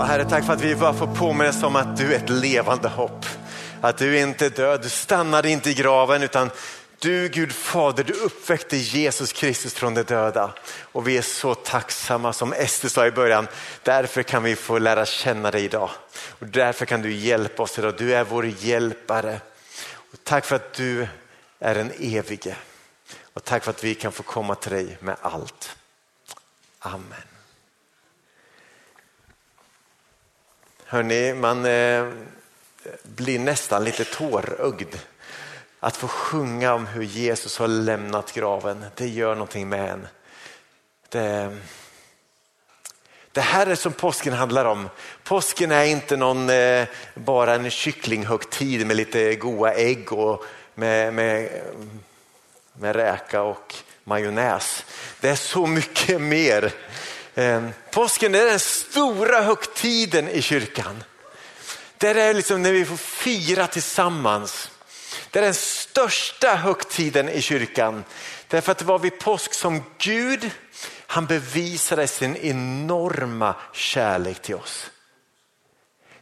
Och Herre, tack för att vi bara får påminnas om att du är ett levande hopp. Att du inte är död, du stannade inte i graven utan du Gud Fader, du uppväckte Jesus Kristus från de döda. Och vi är så tacksamma som Ester sa i början. Därför kan vi få lära känna dig idag. Och därför kan du hjälpa oss idag. Du är vår hjälpare. Och tack för att du är den evige. Och tack för att vi kan få komma till dig med allt. Amen. Hörni, man eh, blir nästan lite tårögd. Att få sjunga om hur Jesus har lämnat graven, det gör någonting med en. Det, det här är som påsken handlar om. Påsken är inte någon, eh, bara en kycklinghögtid med lite goda ägg och med, med, med räka och majonnäs. Det är så mycket mer. Ehm, påsken är den stora högtiden i kyrkan. Det är liksom när vi får fira tillsammans. Det är den största högtiden i kyrkan. Därför att det var vid påsk som Gud, han bevisade sin enorma kärlek till oss.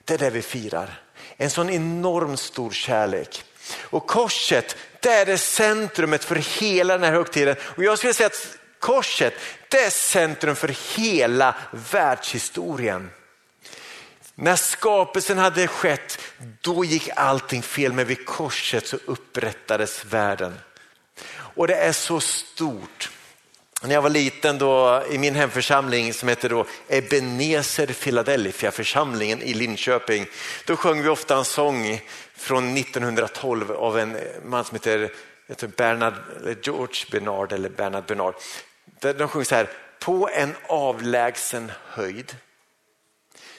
Det är det vi firar. En sån enormt stor kärlek. Och korset, det är det centrumet för hela den här högtiden. Och jag skulle säga att korset, det är centrum för hela världshistorien. När skapelsen hade skett, då gick allting fel, men vid korset så upprättades världen. Och det är så stort. När jag var liten då, i min hemförsamling som heter då Ebenezer Philadelphia församlingen i Linköping, då sjöng vi ofta en sång från 1912 av en man som heter, heter Bernard, George Bernard eller Bernard Bernard. De sjunger så här, på en avlägsen höjd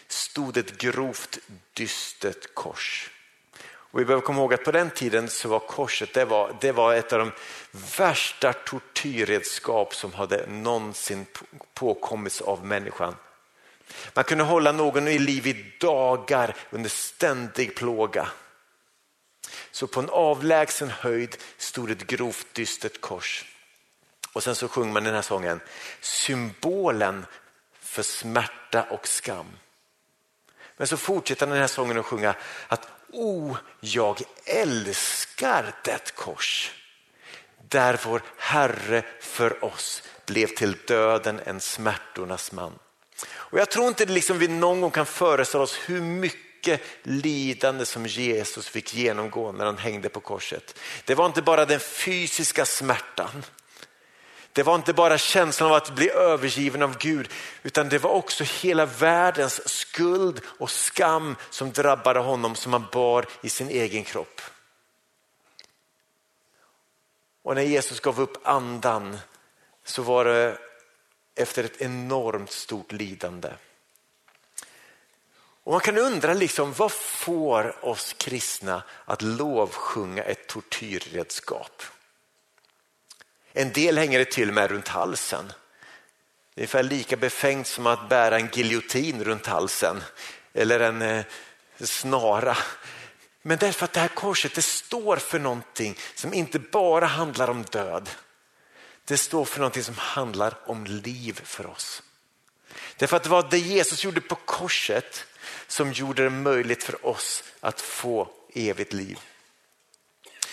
stod ett grovt dystert kors. Och vi behöver komma ihåg att på den tiden så var korset det var, det var ett av de värsta tortyrredskap som hade någonsin påkommits av människan. Man kunde hålla någon i liv i dagar under ständig plåga. Så på en avlägsen höjd stod ett grovt dystert kors. Och sen så sjunger man den här sången, symbolen för smärta och skam. Men så fortsätter den här sången att sjunga att O, jag älskar det kors där vår Herre för oss blev till döden en smärtornas man. Och Jag tror inte liksom vi någon gång kan föreställa oss hur mycket lidande som Jesus fick genomgå när han hängde på korset. Det var inte bara den fysiska smärtan det var inte bara känslan av att bli övergiven av Gud utan det var också hela världens skuld och skam som drabbade honom som han bar i sin egen kropp. Och när Jesus gav upp andan så var det efter ett enormt stort lidande. Och Man kan undra liksom, vad får oss kristna att lovsjunga ett tortyrredskap? En del hänger det till med runt halsen. Det är ungefär lika befängt som att bära en giljotin runt halsen eller en eh, snara. Men därför att det här korset det står för någonting som inte bara handlar om död. Det står för någonting som handlar om liv för oss. Därför att det var det Jesus gjorde på korset som gjorde det möjligt för oss att få evigt liv.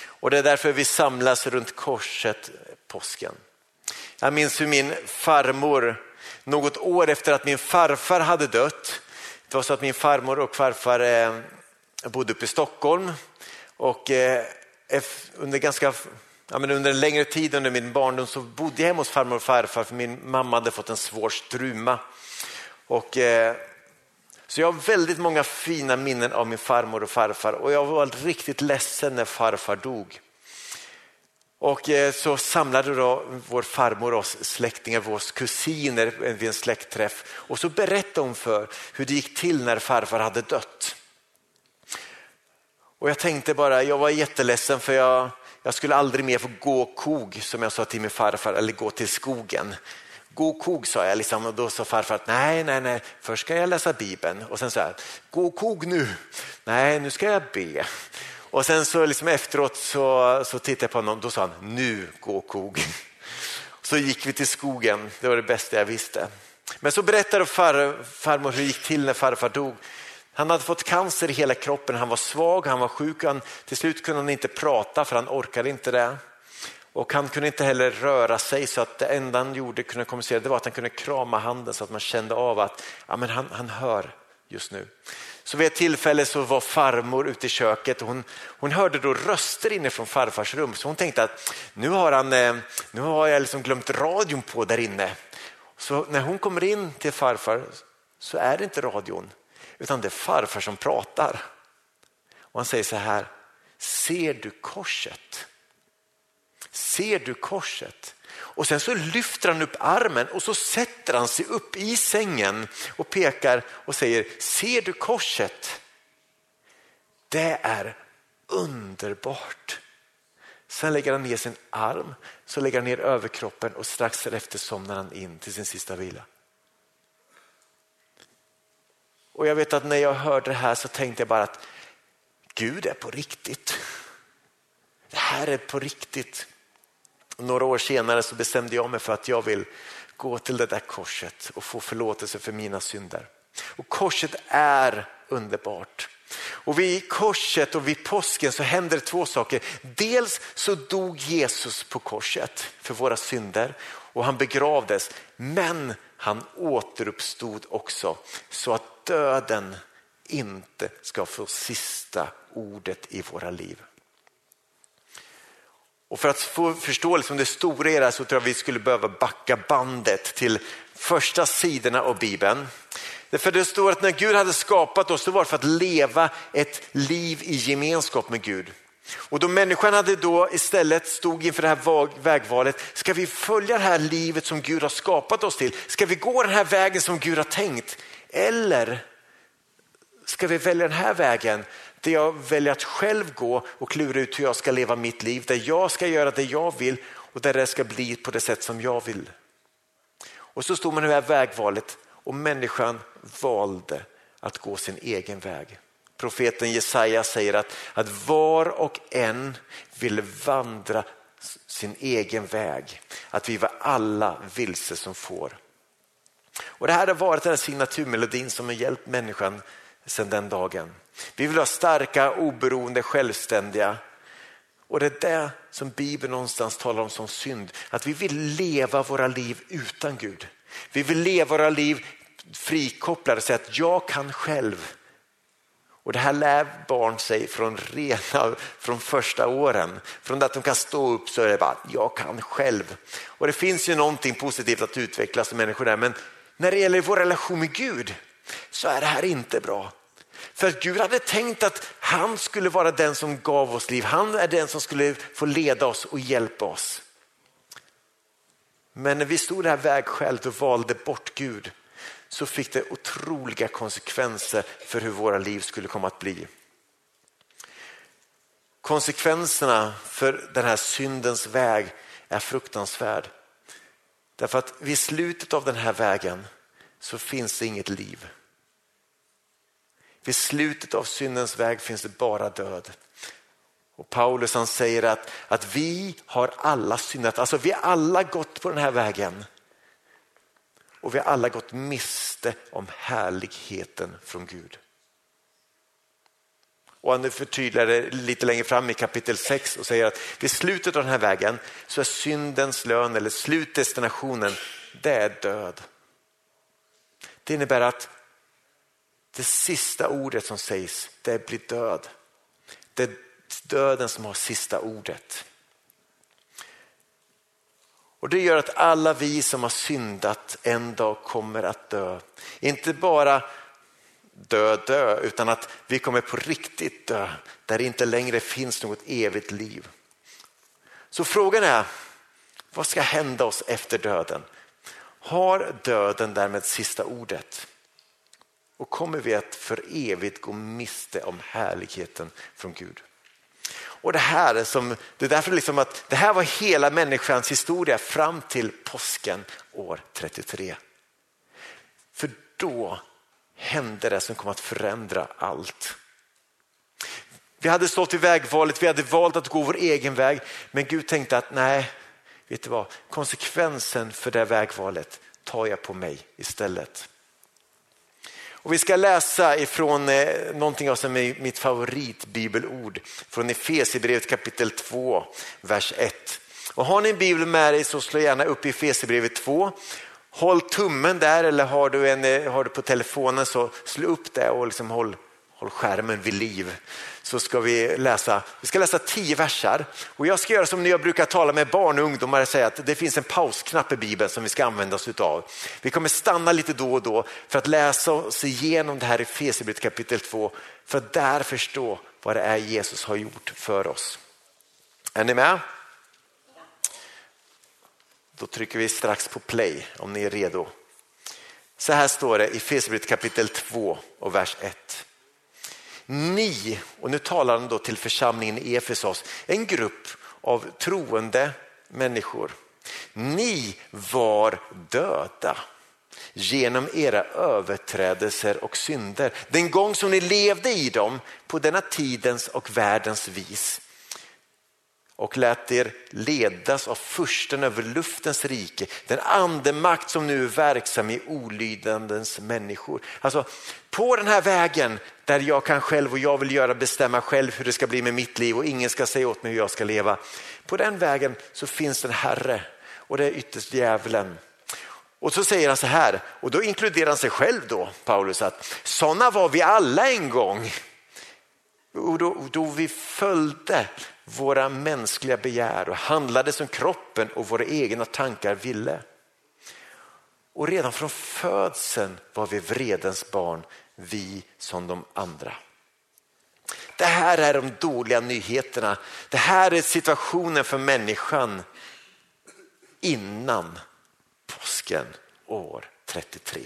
Och det är därför vi samlas runt korset påsken. Jag minns hur min farmor, något år efter att min farfar hade dött, det var så att min farmor och farfar eh, bodde uppe i Stockholm och eh, under ganska Ja, men under en längre tid under min barndom så bodde jag hemma hos farmor och farfar för min mamma hade fått en svår struma. Och, eh, så jag har väldigt många fina minnen av min farmor och farfar och jag var riktigt ledsen när farfar dog. Och eh, så samlade då vår farmor oss släktingar, våra kusiner vid en släktträff och så berättade hon för hur det gick till när farfar hade dött. Och jag tänkte bara, jag var jätteledsen för jag, jag skulle aldrig mer få gå kog som jag sa till min farfar eller gå till skogen. Gå kog sa jag liksom, och då sa farfar att nej, nej, nej, först ska jag läsa bibeln och sen så här, gå kog nu, nej, nu ska jag be. Och sen så liksom efteråt så, så tittade jag på honom, då sa han nu gå kog. Så gick vi till skogen, det var det bästa jag visste. Men så berättade far, farmor hur det gick till när farfar dog. Han hade fått cancer i hela kroppen, han var svag, han var sjuk. Han, till slut kunde han inte prata för han orkade inte det. Och han kunde inte heller röra sig så att det enda han gjorde kunde kommunicera det var att han kunde krama handen så att man kände av att ja, men han, han hör just nu. Så vid ett tillfälle så var farmor ute i köket och hon, hon hörde då röster inne från farfars rum så hon tänkte att nu har, han, eh, nu har jag liksom glömt radion på där inne. Så när hon kommer in till farfar så är det inte radion utan det är farfar som pratar. Och han säger så här, ser du korset? Ser du korset? Och sen så lyfter han upp armen och så sätter han sig upp i sängen och pekar och säger, ser du korset? Det är underbart. Sen lägger han ner sin arm, så lägger han ner överkroppen och strax därefter somnar han in till sin sista vila. Och jag vet att när jag hörde det här så tänkte jag bara att Gud är på riktigt. Det här är på riktigt. Några år senare så bestämde jag mig för att jag vill gå till det där korset och få förlåtelse för mina synder. Och korset är underbart. Och vid korset och vid påsken så händer det två saker. Dels så dog Jesus på korset för våra synder och han begravdes. Men han återuppstod också så att döden inte ska få sista ordet i våra liv. Och för att få förstå om det stora i det här så tror jag vi skulle behöva backa bandet till första sidorna av Bibeln. För det står att när Gud hade skapat oss så var det för att leva ett liv i gemenskap med Gud. Och då människan hade då istället stod inför det här vägvalet, ska vi följa det här livet som Gud har skapat oss till? Ska vi gå den här vägen som Gud har tänkt? Eller ska vi välja den här vägen där jag väljer att själv gå och klura ut hur jag ska leva mitt liv, där jag ska göra det jag vill och där det ska bli på det sätt som jag vill. Och så stod man i det här vägvalet och människan valde att gå sin egen väg. Profeten Jesaja säger att, att var och en ville vandra sin egen väg, att vi var alla vilse som får. Och det här har varit den signaturmelodin som har hjälpt människan sedan den dagen. Vi vill vara starka, oberoende, självständiga. Och det är det som Bibeln någonstans talar om som synd. Att vi vill leva våra liv utan Gud. Vi vill leva våra liv frikopplade och säga att jag kan själv. Och det här lär barn sig från rena, från första åren. Från att de kan stå upp så är det bara, jag kan själv. Och det finns ju någonting positivt att utvecklas som människor där. Men när det gäller vår relation med Gud så är det här inte bra. För att Gud hade tänkt att han skulle vara den som gav oss liv. Han är den som skulle få leda oss och hjälpa oss. Men när vi stod det här vägskälet och valde bort Gud så fick det otroliga konsekvenser för hur våra liv skulle komma att bli. Konsekvenserna för den här syndens väg är fruktansvärd. Därför att vid slutet av den här vägen så finns det inget liv. Vid slutet av syndens väg finns det bara död. Och Paulus han säger att, att vi har alla syndat, alltså vi har alla gått på den här vägen. Och vi har alla gått miste om härligheten från Gud. Och han förtydligar det lite längre fram i kapitel 6 och säger att vid slutet av den här vägen så är syndens lön eller slutdestinationen, det är död. Det innebär att det sista ordet som sägs, det blir död. Det är döden som har sista ordet. Och Det gör att alla vi som har syndat en dag kommer att dö. Inte bara dö, dö, utan att vi kommer på riktigt dö, där det inte längre finns något evigt liv. Så frågan är, vad ska hända oss efter döden? Har döden därmed sista ordet? Och kommer vi att för evigt gå miste om härligheten från Gud? Och det här är som, det är därför liksom att det här var hela människans historia fram till påsken år 33. För då hände det som kom att förändra allt. Vi hade stått i vägvalet, vi hade valt att gå vår egen väg, men Gud tänkte att nej, vet du vad, konsekvensen för det vägvalet, tar jag på mig istället. Och vi ska läsa ifrån eh, någonting som är mitt favoritbibelord från Efesierbrevet kapitel 2, vers 1. Och har ni en bibel med dig så slå gärna upp Efesierbrevet 2. Håll tummen där eller har du, en, eh, har du på telefonen så slå upp det och liksom håll, håll skärmen vid liv så ska vi läsa, vi ska läsa tio versar. Och jag ska göra som när jag brukar tala med barn och ungdomar och säga att det finns en pausknapp i Bibeln som vi ska använda oss av. Vi kommer stanna lite då och då för att läsa oss igenom det här i Fesibrit kapitel 2 för att där förstå vad det är Jesus har gjort för oss. Är ni med? Då trycker vi strax på play om ni är redo. Så här står det i Fesibrit kapitel 2 och vers 1. Ni, och nu talar han då till församlingen i Efesos, en grupp av troende människor. Ni var döda genom era överträdelser och synder. Den gång som ni levde i dem på denna tidens och världens vis och lät er ledas av fursten över luftens rike, den andemakt som nu är verksam i olydandens människor. Alltså, på den här vägen där jag kan själv och jag vill göra bestämma själv hur det ska bli med mitt liv och ingen ska säga åt mig hur jag ska leva. På den vägen så finns en Herre och det är ytterst djävulen. Och så säger han så här, och då inkluderar han sig själv då, Paulus, att sådana var vi alla en gång. Och då, då vi följde våra mänskliga begär och handlade som kroppen och våra egna tankar ville. Och redan från födseln var vi vredens barn, vi som de andra. Det här är de dåliga nyheterna. Det här är situationen för människan innan påsken år 33.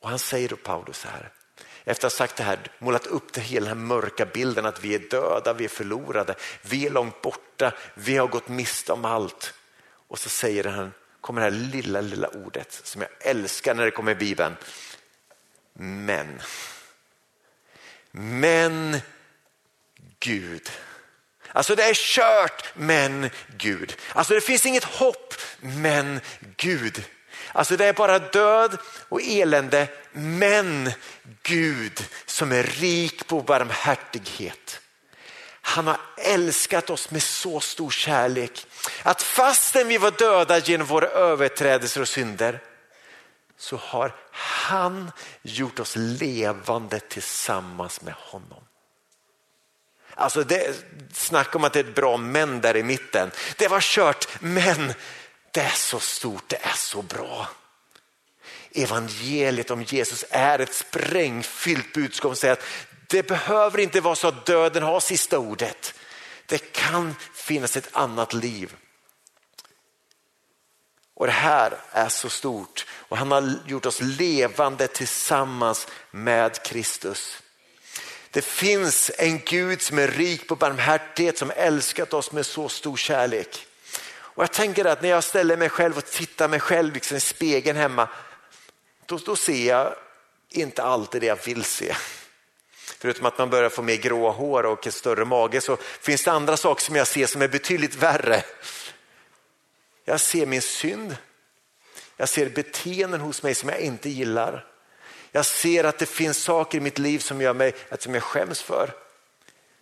Och han säger då Paulus här, efter att ha sagt det här, målat upp det hela den här mörka bilden att vi är döda, vi är förlorade, vi är långt borta, vi har gått miste om allt. Och så säger han, kommer det här lilla, lilla ordet som jag älskar när det kommer i Bibeln. Men. Men Gud. Alltså det är kört, men Gud. Alltså det finns inget hopp, men Gud. Alltså det är bara död och elände, men Gud som är rik på barmhärtighet. Han har älskat oss med så stor kärlek att fastän vi var döda genom våra överträdelser och synder så har han gjort oss levande tillsammans med honom. Alltså det, snacka om att det är ett bra men där i mitten. Det var kört men det är så stort, det är så bra. Evangeliet om Jesus är ett sprängfyllt budskap som säger att det behöver inte vara så att döden har sista ordet. Det kan finnas ett annat liv. Och Det här är så stort och han har gjort oss levande tillsammans med Kristus. Det finns en Gud som är rik på barmhärtighet som älskat oss med så stor kärlek. Och Jag tänker att när jag ställer mig själv och tittar mig själv liksom i spegeln hemma, då, då ser jag inte alltid det jag vill se. Förutom att man börjar få mer gråa hår och en större mage så finns det andra saker som jag ser som är betydligt värre. Jag ser min synd. Jag ser beteenden hos mig som jag inte gillar. Jag ser att det finns saker i mitt liv som gör mig, som jag skäms för.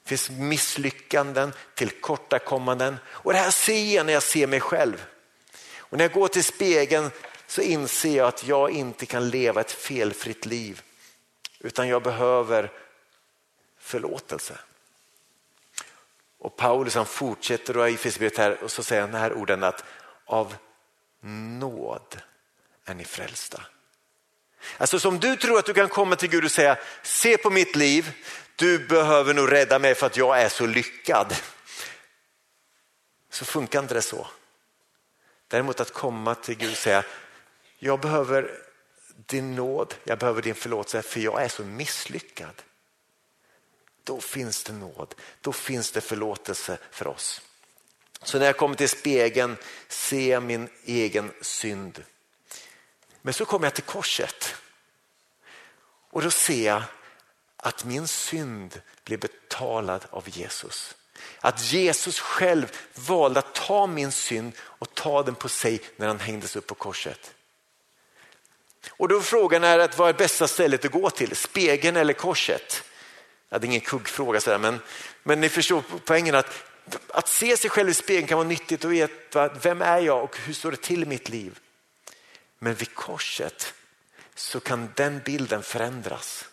Det finns misslyckanden, tillkortakommanden och det här ser jag när jag ser mig själv. Och när jag går till spegeln så inser jag att jag inte kan leva ett felfritt liv utan jag behöver förlåtelse. Och Paulus han fortsätter och i Efesierbrevet här och så säger han de här orden att av nåd är ni frälsta. Alltså som du tror att du kan komma till Gud och säga, se på mitt liv, du behöver nog rädda mig för att jag är så lyckad. Så funkar inte det så. Däremot att komma till Gud och säga, jag behöver din nåd, jag behöver din förlåtelse för jag är så misslyckad. Då finns det nåd, då finns det förlåtelse för oss. Så när jag kommer till spegeln ser jag min egen synd. Men så kommer jag till korset och då ser jag att min synd blev betalad av Jesus. Att Jesus själv valde att ta min synd och ta den på sig när han hängdes upp på korset. Och då frågan är att vad är bästa stället att gå till? Spegeln eller korset? Ja, det är ingen kuggfråga sådär, men, men ni förstår poängen att, att se sig själv i spegeln kan vara nyttigt och veta vem är jag och hur står det till i mitt liv? Men vid korset så kan den bilden förändras.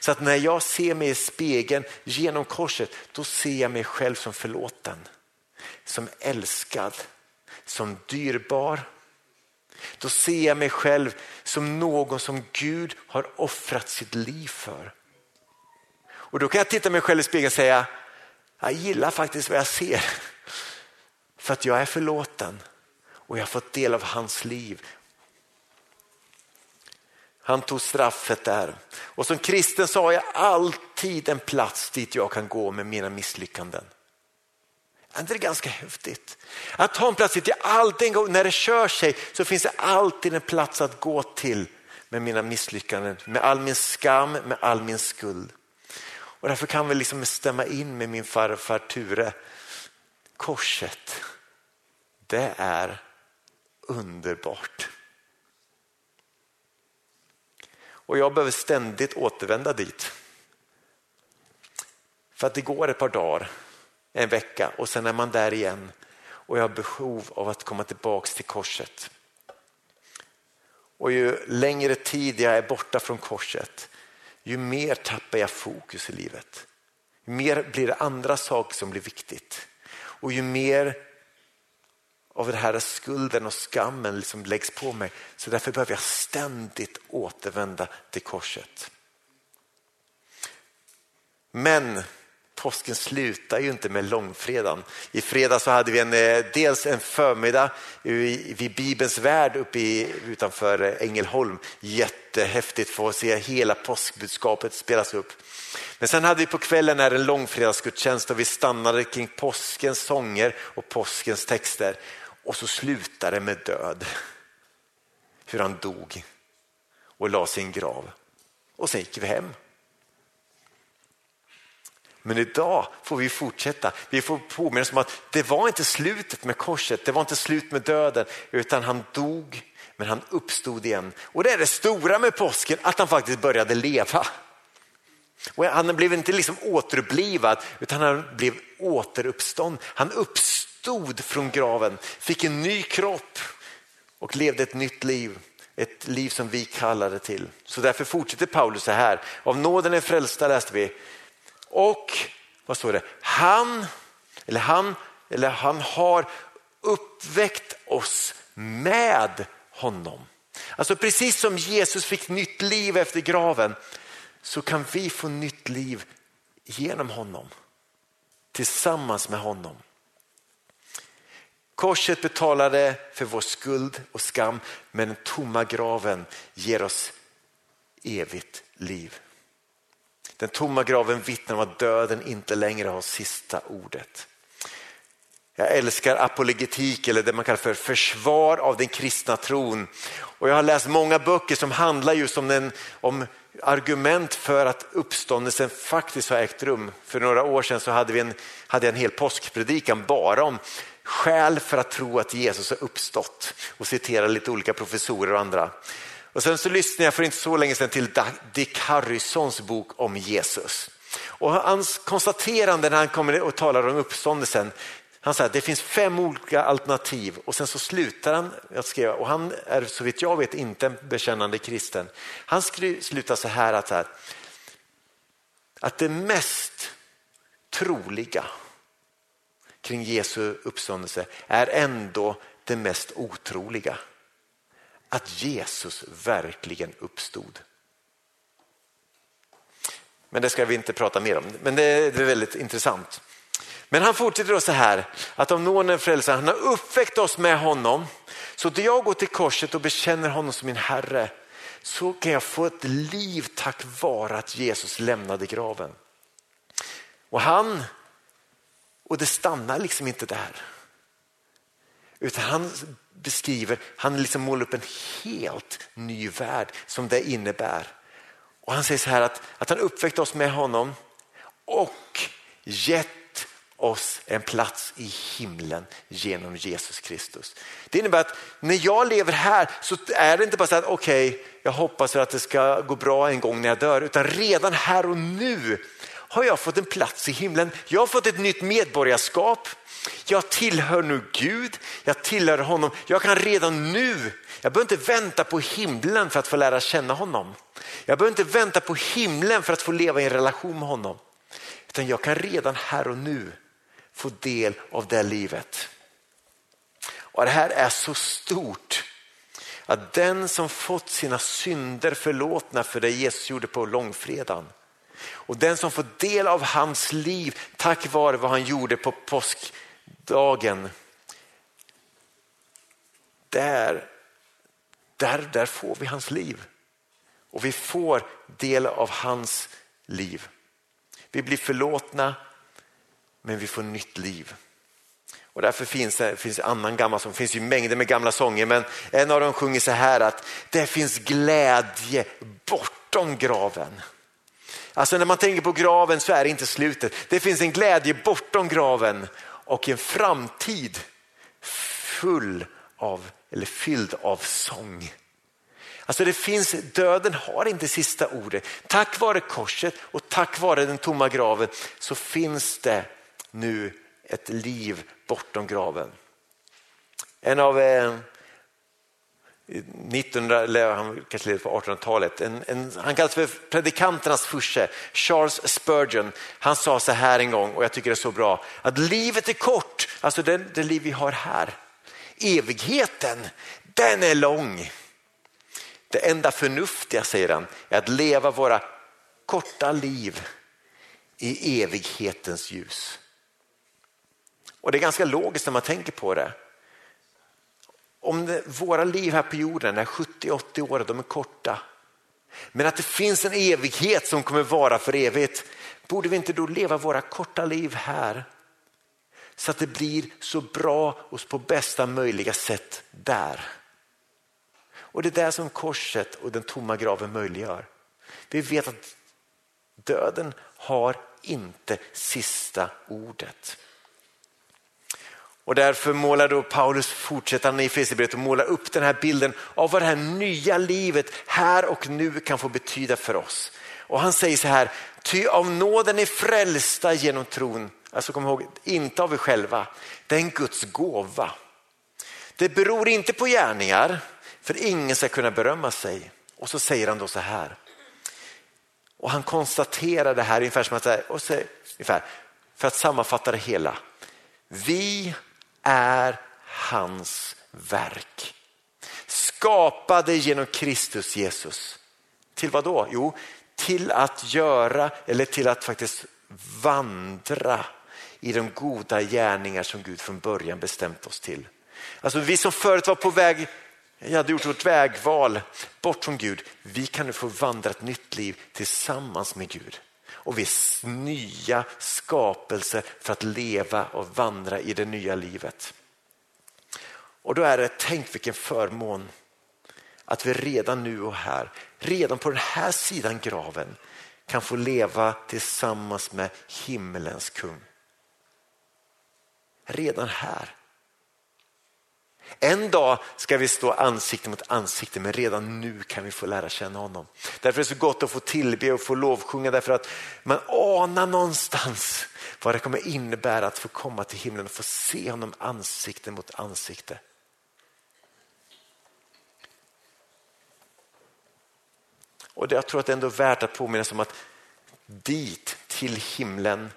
Så att när jag ser mig i spegeln genom korset, då ser jag mig själv som förlåten, som älskad, som dyrbar. Då ser jag mig själv som någon som Gud har offrat sitt liv för. Och då kan jag titta mig själv i spegeln och säga, jag gillar faktiskt vad jag ser. För att jag är förlåten och jag har fått del av hans liv han tog straffet där. Och som kristen så har jag alltid en plats dit jag kan gå med mina misslyckanden. Är inte det ganska häftigt? Att ha en plats dit jag alltid, när det kör sig så finns det alltid en plats att gå till med mina misslyckanden, med all min skam, med all min skuld. Och därför kan vi liksom stämma in med min farfar Ture. Korset, det är underbart. Och jag behöver ständigt återvända dit. För att det går ett par dagar, en vecka och sen är man där igen och jag har behov av att komma tillbaks till korset. Och ju längre tid jag är borta från korset, ju mer tappar jag fokus i livet. Ju mer blir det andra saker som blir viktigt. Och ju mer av den här skulden och skammen liksom läggs på mig. Så därför behöver jag ständigt återvända till korset. Men påsken slutar ju inte med långfredagen. I fredag så hade vi en, eh, dels en förmiddag vid Bibelns värld uppe i, utanför eh, Ängelholm. Jättehäftigt för att se hela påskbudskapet spelas upp. Men sen hade vi på kvällen en långfredagsgudstjänst och vi stannade kring påskens sånger och påskens texter. Och så slutar det med död. Hur han dog och la sin grav. Och sen gick vi hem. Men idag får vi fortsätta. Vi får påminna oss om att det var inte slutet med korset, det var inte slut med döden, utan han dog, men han uppstod igen. Och det är det stora med påsken, att han faktiskt började leva. Och han blev inte liksom återupplivad, utan han blev återuppstånd. Han uppstod uppstod från graven, fick en ny kropp och levde ett nytt liv. Ett liv som vi kallade till. Så därför fortsätter Paulus så här. Av nåden är frälsta läste vi. Och vad står det? Han, eller han, eller han har uppväckt oss med honom. Alltså precis som Jesus fick nytt liv efter graven så kan vi få nytt liv genom honom. Tillsammans med honom. Korset betalade för vår skuld och skam men den tomma graven ger oss evigt liv. Den tomma graven vittnar om att döden inte längre har sista ordet. Jag älskar apologetik eller det man kallar för försvar av den kristna tron. Och jag har läst många böcker som handlar just om, den, om argument för att uppståndelsen faktiskt har ägt rum. För några år sedan så hade, vi en, hade jag en hel påskpredikan bara om skäl för att tro att Jesus har uppstått och citerar lite olika professorer och andra. Och sen så lyssnade jag för inte så länge sedan till Dick Harrisons bok om Jesus. Och hans konstaterande när han kommer och talar om uppståndelsen, han säger att det finns fem olika alternativ och sen så slutar han att skriva, och han är så vitt jag vet inte en bekännande kristen. Han slutar så här att, här, att det mest troliga kring Jesu uppståndelse är ändå det mest otroliga. Att Jesus verkligen uppstod. Men det ska vi inte prata mer om, men det är väldigt intressant. Men han fortsätter då så här, att om någon är frälsare, han har uppväckt oss med honom. Så då jag går till korset och bekänner honom som min Herre, så kan jag få ett liv tack vare att Jesus lämnade graven. Och han och det stannar liksom inte där. Utan han beskriver, han liksom målar upp en helt ny värld som det innebär. Och han säger så här att, att han uppväckte oss med honom och gett oss en plats i himlen genom Jesus Kristus. Det innebär att när jag lever här så är det inte bara så att okej, okay, jag hoppas att det ska gå bra en gång när jag dör, utan redan här och nu har jag fått en plats i himlen. Jag har fått ett nytt medborgarskap. Jag tillhör nu Gud, jag tillhör honom. Jag kan redan nu, jag behöver inte vänta på himlen för att få lära känna honom. Jag behöver inte vänta på himlen för att få leva i en relation med honom. Utan jag kan redan här och nu få del av det livet. Och Det här är så stort att den som fått sina synder förlåtna för det Jesus gjorde på långfredagen och den som får del av hans liv tack vare vad han gjorde på påskdagen. Där, där, där får vi hans liv och vi får del av hans liv. Vi blir förlåtna men vi får nytt liv. Och därför finns det finns annan gammal som finns ju mängder med gamla sånger men en av dem sjunger så här att det finns glädje bortom graven. Alltså när man tänker på graven så är det inte slutet. Det finns en glädje bortom graven och en framtid full av, eller fylld av sång. Alltså det finns, döden har inte sista ordet. Tack vare korset och tack vare den tomma graven så finns det nu ett liv bortom graven. En av eh, 1900, eller han kanske levde på 1800-talet, en, en, han kallas för predikanternas furste, Charles Spurgeon. Han sa så här en gång och jag tycker det är så bra, att livet är kort, alltså det, det liv vi har här. Evigheten, den är lång. Det enda förnuftiga, säger han, är att leva våra korta liv i evighetens ljus. Och det är ganska logiskt när man tänker på det. Om det, våra liv här på jorden är 70-80 år, de är korta. Men att det finns en evighet som kommer vara för evigt. Borde vi inte då leva våra korta liv här? Så att det blir så bra och på bästa möjliga sätt där. Och det är det som korset och den tomma graven möjliggör. Vi vet att döden har inte sista ordet. Och därför målar då Paulus, fortsätter han i Efesierbrevet och målar upp den här bilden av vad det här nya livet här och nu kan få betyda för oss. Och han säger så här, ty av nåden är frälsta genom tron. Alltså kom ihåg, inte av er själva. Det är en Guds gåva. Det beror inte på gärningar, för ingen ska kunna berömma sig. Och så säger han då så här. Och han konstaterar det här ungefär som att, och så, ungefär, för att sammanfatta det hela. Vi är hans verk. Skapade genom Kristus Jesus. Till vad då? Jo, till att göra eller till att faktiskt vandra i de goda gärningar som Gud från början bestämt oss till. Alltså vi som förut var på väg, jag hade gjort vårt vägval bort från Gud, vi kan nu få vandra ett nytt liv tillsammans med Gud och vi är nya skapelser för att leva och vandra i det nya livet. Och då är det, tänk vilken förmån att vi redan nu och här, redan på den här sidan graven kan få leva tillsammans med himmelens kung. Redan här. En dag ska vi stå ansikte mot ansikte men redan nu kan vi få lära känna honom. Därför är det så gott att få tillbe och få lovsjunga därför att man anar någonstans vad det kommer innebära att få komma till himlen och få se honom ansikte mot ansikte. Och Jag tror att det ändå är värt att påminna sig om att dit, till himlen,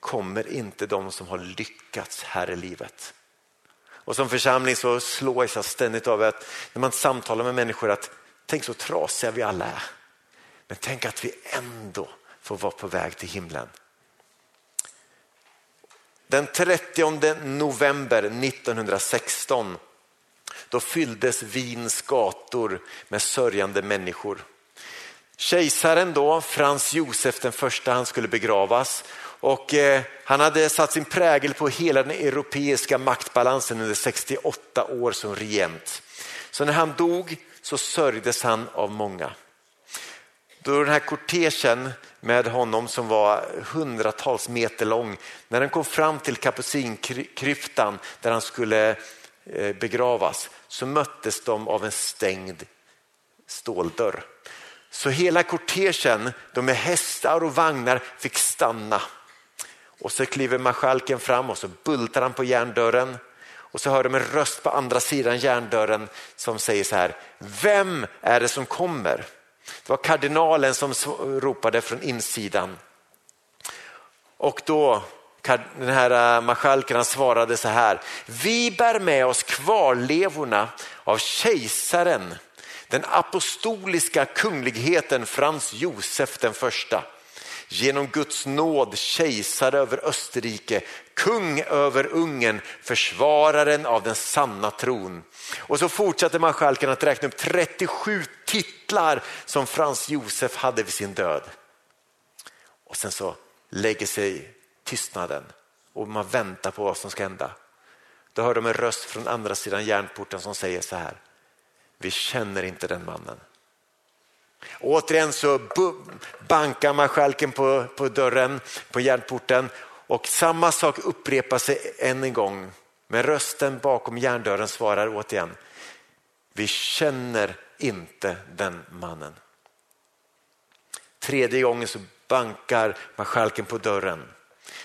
kommer inte de som har lyckats här i livet. Och som församling så slås jag ständigt av att när man samtalar med människor att tänk så trasiga vi alla är. Men tänk att vi ändå får vara på väg till himlen. Den 30 november 1916 då fylldes Wiens gator med sörjande människor. Kejsaren då, Frans Josef den första, han skulle begravas och eh, han hade satt sin prägel på hela den europeiska maktbalansen under 68 år som regent. Så när han dog så sörjdes han av många. då den här kortegen med honom som var hundratals meter lång, när den kom fram till kapucinkryptan där han skulle eh, begravas så möttes de av en stängd ståldörr. Så hela kortegen, de med hästar och vagnar fick stanna. Och så kliver marskalken fram och så bultar han på järndörren och så hör de en röst på andra sidan järndörren som säger så här, vem är det som kommer? Det var kardinalen som ropade från insidan. Och då den här eh, marskalken svarade så här, vi bär med oss kvarlevorna av kejsaren, den apostoliska kungligheten Frans Josef den första genom Guds nåd kejsare över Österrike, kung över Ungern, försvararen av den sanna tron. Och så fortsätter marskalken att räkna upp 37 titlar som Frans Josef hade vid sin död. Och sen så lägger sig tystnaden och man väntar på vad som ska hända. Då hör de en röst från andra sidan järnporten som säger så här. Vi känner inte den mannen. Återigen så bankar marskalken på, på dörren, på järnporten och samma sak upprepar sig än en gång. Men rösten bakom järndörren svarar återigen, vi känner inte den mannen. Tredje gången så bankar marskalken på dörren.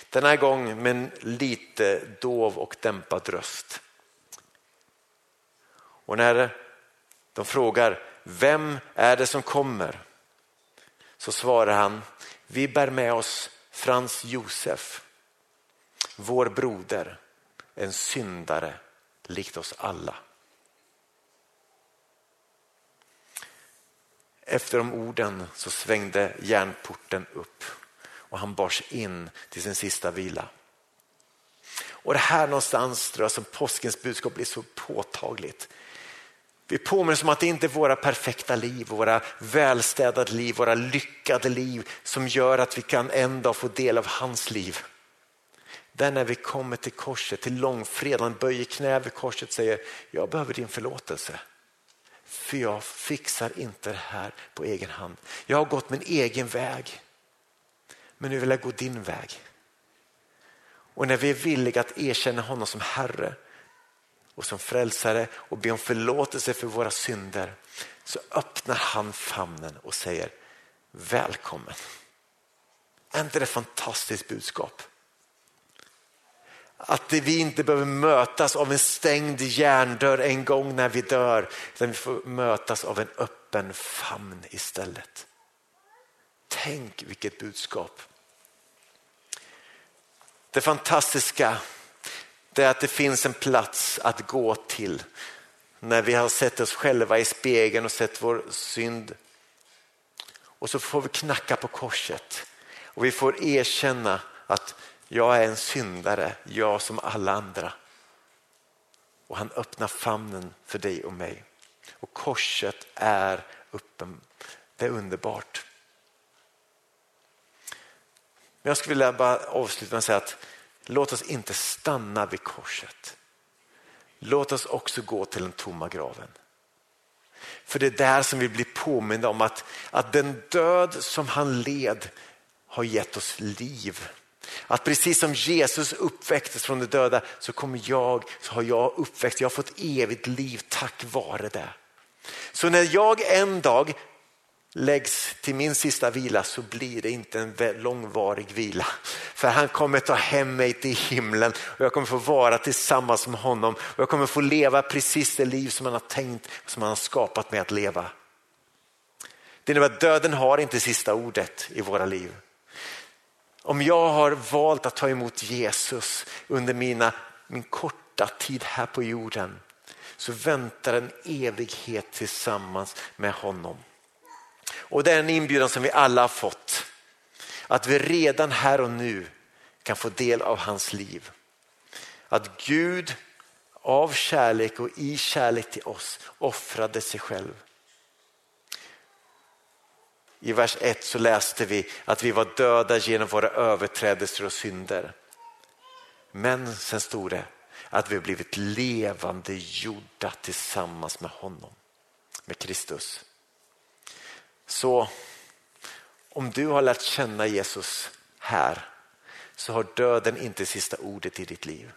Den här gången med en lite dov och dämpad röst. Och när de frågar vem är det som kommer? Så svarar han, vi bär med oss Frans Josef, vår broder, en syndare likt oss alla. Efter de orden så svängde järnporten upp och han bars in till sin sista vila. Och det här någonstans tror jag som påskens budskap blir så påtagligt. Vi påminner om att det inte är våra perfekta liv, våra välstädade liv, våra lyckade liv som gör att vi kan en dag få del av hans liv. Där när vi kommer till korset, till långfredagen, böjer knä vid korset och säger jag behöver din förlåtelse. För jag fixar inte det här på egen hand. Jag har gått min egen väg. Men nu vill jag gå din väg. Och när vi är villiga att erkänna honom som Herre och som frälsare och be om förlåtelse för våra synder så öppnar han famnen och säger välkommen. Är inte det ett fantastiskt budskap? Att vi inte behöver mötas av en stängd järndörr en gång när vi dör utan vi får mötas av en öppen famn istället. Tänk vilket budskap. Det fantastiska det är att det finns en plats att gå till när vi har sett oss själva i spegeln och sett vår synd. Och så får vi knacka på korset och vi får erkänna att jag är en syndare, jag som alla andra. Och han öppnar famnen för dig och mig. Och korset är uppen. Det är underbart. Men jag skulle vilja bara avsluta med att säga att Låt oss inte stanna vid korset. Låt oss också gå till den tomma graven. För det är där som vi blir påminda om att, att den död som han led har gett oss liv. Att precis som Jesus uppväcktes från de döda så kommer jag, så har jag uppväxt, jag har fått evigt liv tack vare det. Så när jag en dag läggs till min sista vila så blir det inte en långvarig vila. För han kommer ta hem mig till himlen och jag kommer få vara tillsammans med honom och jag kommer få leva precis det liv som han har tänkt och som han har skapat mig att leva. Det innebär att döden har inte sista ordet i våra liv. Om jag har valt att ta emot Jesus under mina, min korta tid här på jorden så väntar en evighet tillsammans med honom. Och det är en inbjudan som vi alla har fått. Att vi redan här och nu kan få del av hans liv. Att Gud av kärlek och i kärlek till oss offrade sig själv. I vers 1 så läste vi att vi var döda genom våra överträdelser och synder. Men sen stod det att vi blivit levande gjorda tillsammans med honom, med Kristus. Så om du har lärt känna Jesus här så har döden inte sista ordet i ditt liv.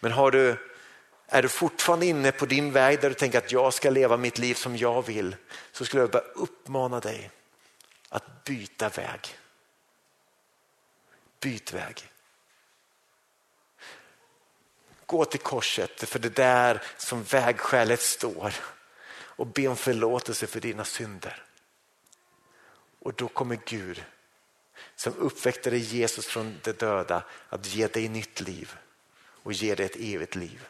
Men har du, är du fortfarande inne på din väg där du tänker att jag ska leva mitt liv som jag vill så skulle jag bara uppmana dig att byta väg. Byt väg. Gå till korset för det där som vägskälet står och be om förlåtelse för dina synder. Och då kommer Gud som uppväckte Jesus från de döda att ge dig nytt liv och ge dig ett evigt liv.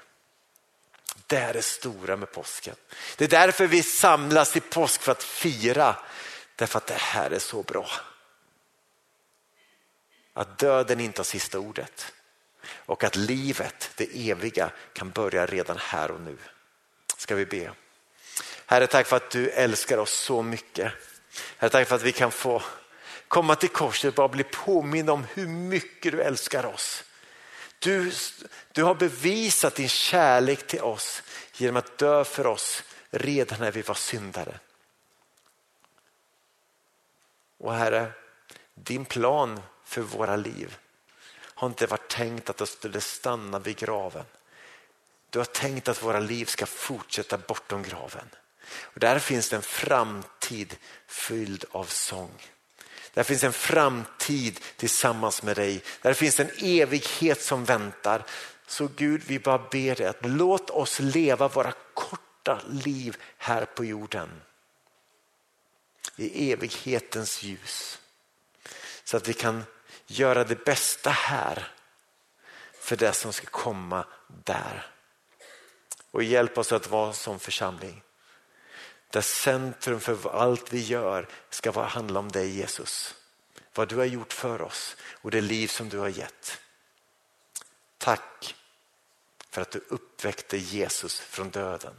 Det är det stora med påsken. Det är därför vi samlas i påsk för att fira. Därför att det här är så bra. Att döden inte har sista ordet och att livet, det eviga, kan börja redan här och nu. Ska vi be. Herre, tack för att du älskar oss så mycket. Herre, tack för att vi kan få komma till korset och bara bli påminna om hur mycket du älskar oss. Du, du har bevisat din kärlek till oss genom att dö för oss redan när vi var syndare. Och Herre, din plan för våra liv har inte varit tänkt att det skulle stanna vid graven. Du har tänkt att våra liv ska fortsätta bortom graven. Och där finns det en framtid fylld av sång. Där finns en framtid tillsammans med dig. Där finns en evighet som väntar. Så Gud, vi bara ber dig att låt oss leva våra korta liv här på jorden. I evighetens ljus. Så att vi kan göra det bästa här för det som ska komma där. Och hjälp oss att vara som församling. Där centrum för allt vi gör ska handla om dig Jesus. Vad du har gjort för oss och det liv som du har gett. Tack för att du uppväckte Jesus från döden.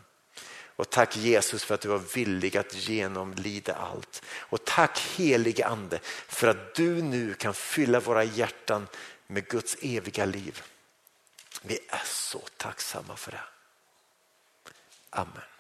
Och tack Jesus för att du var villig att genomlida allt. Och tack helige ande för att du nu kan fylla våra hjärtan med Guds eviga liv. Vi är så tacksamma för det. Amen.